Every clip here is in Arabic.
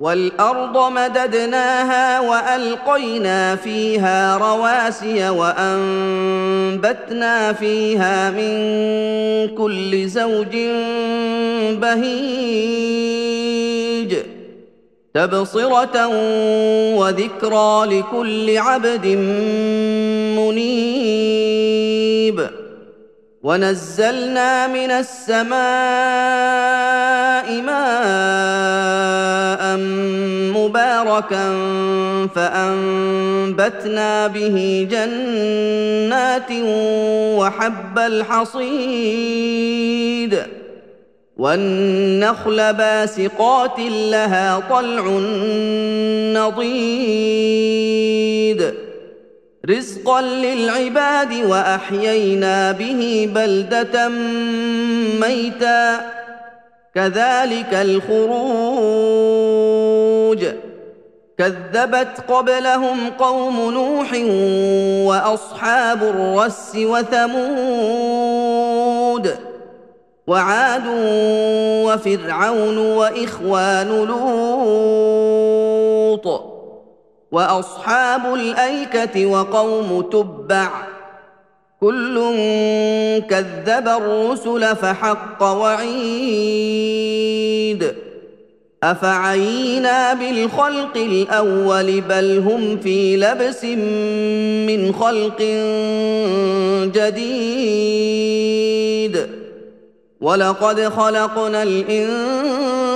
والأرض مددناها وألقينا فيها رواسي وأنبتنا فيها من كل زوج بهيج تبصرة وذكرى لكل عبد منيب ونزلنا من السماء ماء مباركا فأنبتنا به جنات وحب الحصيد والنخل باسقات لها طلع نضيد رزقا للعباد واحيينا به بلده ميتا كذلك الخروج كذبت قبلهم قوم نوح واصحاب الرس وثمود وعاد وفرعون واخوان لوط وأصحاب الأيكة وقوم تبع. كل كذب الرسل فحق وعيد. أفعينا بالخلق الأول بل هم في لبس من خلق جديد. ولقد خلقنا الإنسان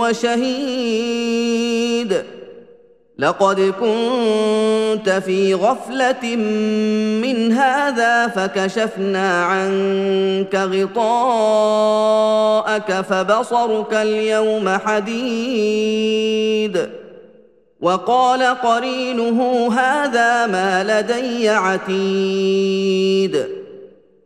وشهيد. لقد كنت في غفلة من هذا فكشفنا عنك غطاءك فبصرك اليوم حديد. وقال قرينه هذا ما لدي عتيد.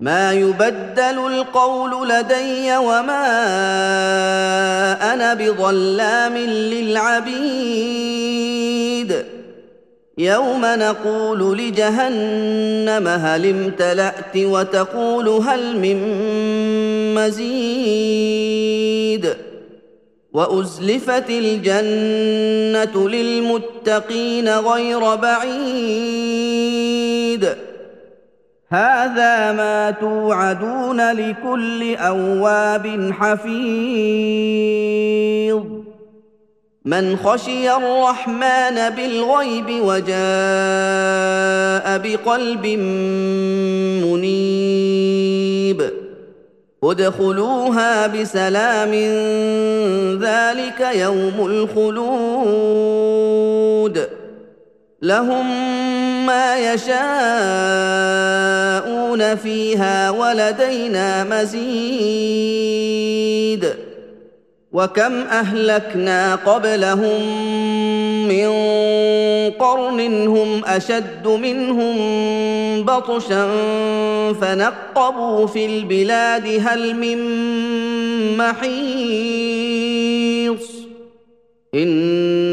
ما يبدل القول لدي وما أنا بظلام للعبيد. يوم نقول لجهنم هل امتلأت وتقول هل من مزيد. وأزلفت الجنة للمتقين غير بعيد. هذا ما توعدون لكل أواب حفيظ. من خشي الرحمن بالغيب وجاء بقلب منيب. ادخلوها بسلام ذلك يوم الخلود. لهم ما يشاءون فيها ولدينا مزيد وكم أهلكنا قبلهم من قرن هم أشد منهم بطشا فنقبوا في البلاد هل من محيص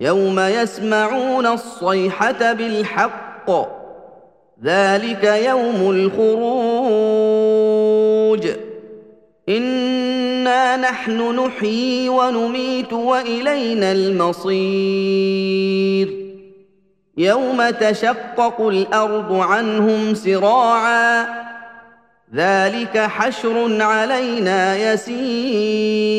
يوم يسمعون الصيحة بالحق. ذلك يوم الخروج. إنا نحن نحيي ونميت وإلينا المصير. يوم تشقق الأرض عنهم سراعا. ذلك حشر علينا يسير.